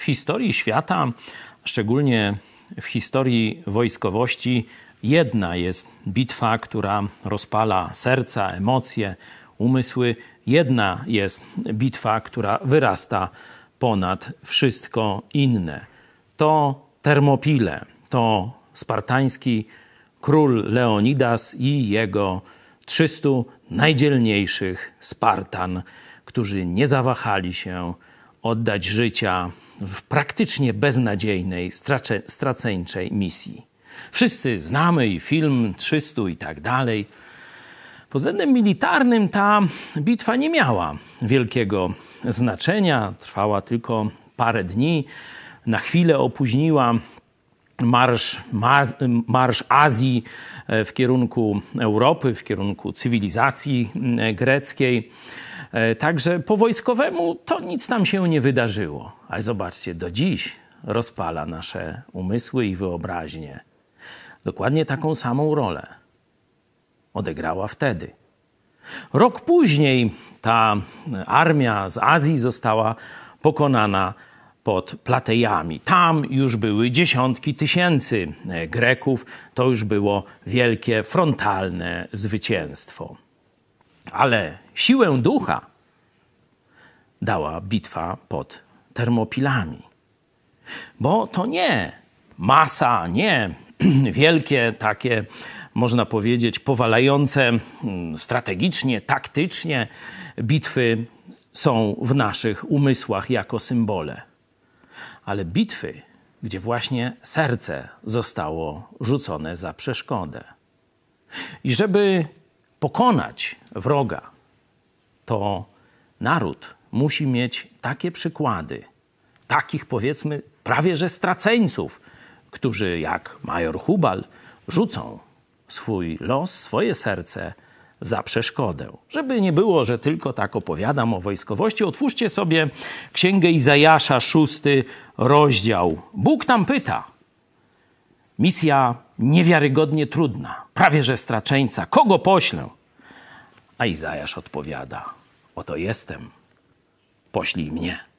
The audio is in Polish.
W historii świata, szczególnie w historii wojskowości, jedna jest bitwa, która rozpala serca, emocje, umysły. Jedna jest bitwa, która wyrasta ponad wszystko inne. To Termopile, to spartański król Leonidas i jego 300 najdzielniejszych Spartan, którzy nie zawahali się oddać życia w praktycznie beznadziejnej, straceńczej misji. Wszyscy znamy i film 300 i tak dalej. Pod względem militarnym ta bitwa nie miała wielkiego znaczenia, trwała tylko parę dni. Na chwilę opóźniła marsz, marsz Azji e, w kierunku Europy, w kierunku cywilizacji e, greckiej. E, także po wojskowemu to nic tam się nie wydarzyło. Ale zobaczcie, do dziś rozpala nasze umysły i wyobraźnie. Dokładnie taką samą rolę odegrała wtedy. Rok później ta armia z Azji została pokonana pod Platejami. Tam już były dziesiątki tysięcy Greków, to już było wielkie, frontalne zwycięstwo. Ale siłę ducha dała bitwa pod Termopilami. Bo to nie masa, nie wielkie takie, można powiedzieć, powalające mm, strategicznie, taktycznie bitwy są w naszych umysłach jako symbole. Ale bitwy, gdzie właśnie serce zostało rzucone za przeszkodę. I żeby pokonać wroga, to naród musi mieć takie przykłady, takich powiedzmy prawie że straceńców, którzy jak major Hubal rzucą swój los, swoje serce za przeszkodę. Żeby nie było, że tylko tak opowiadam o wojskowości, otwórzcie sobie Księgę Izajasza, szósty rozdział. Bóg tam pyta. Misja niewiarygodnie trudna, prawie że straczeńca. Kogo poślę? A Izajasz odpowiada: Oto jestem, poślij mnie.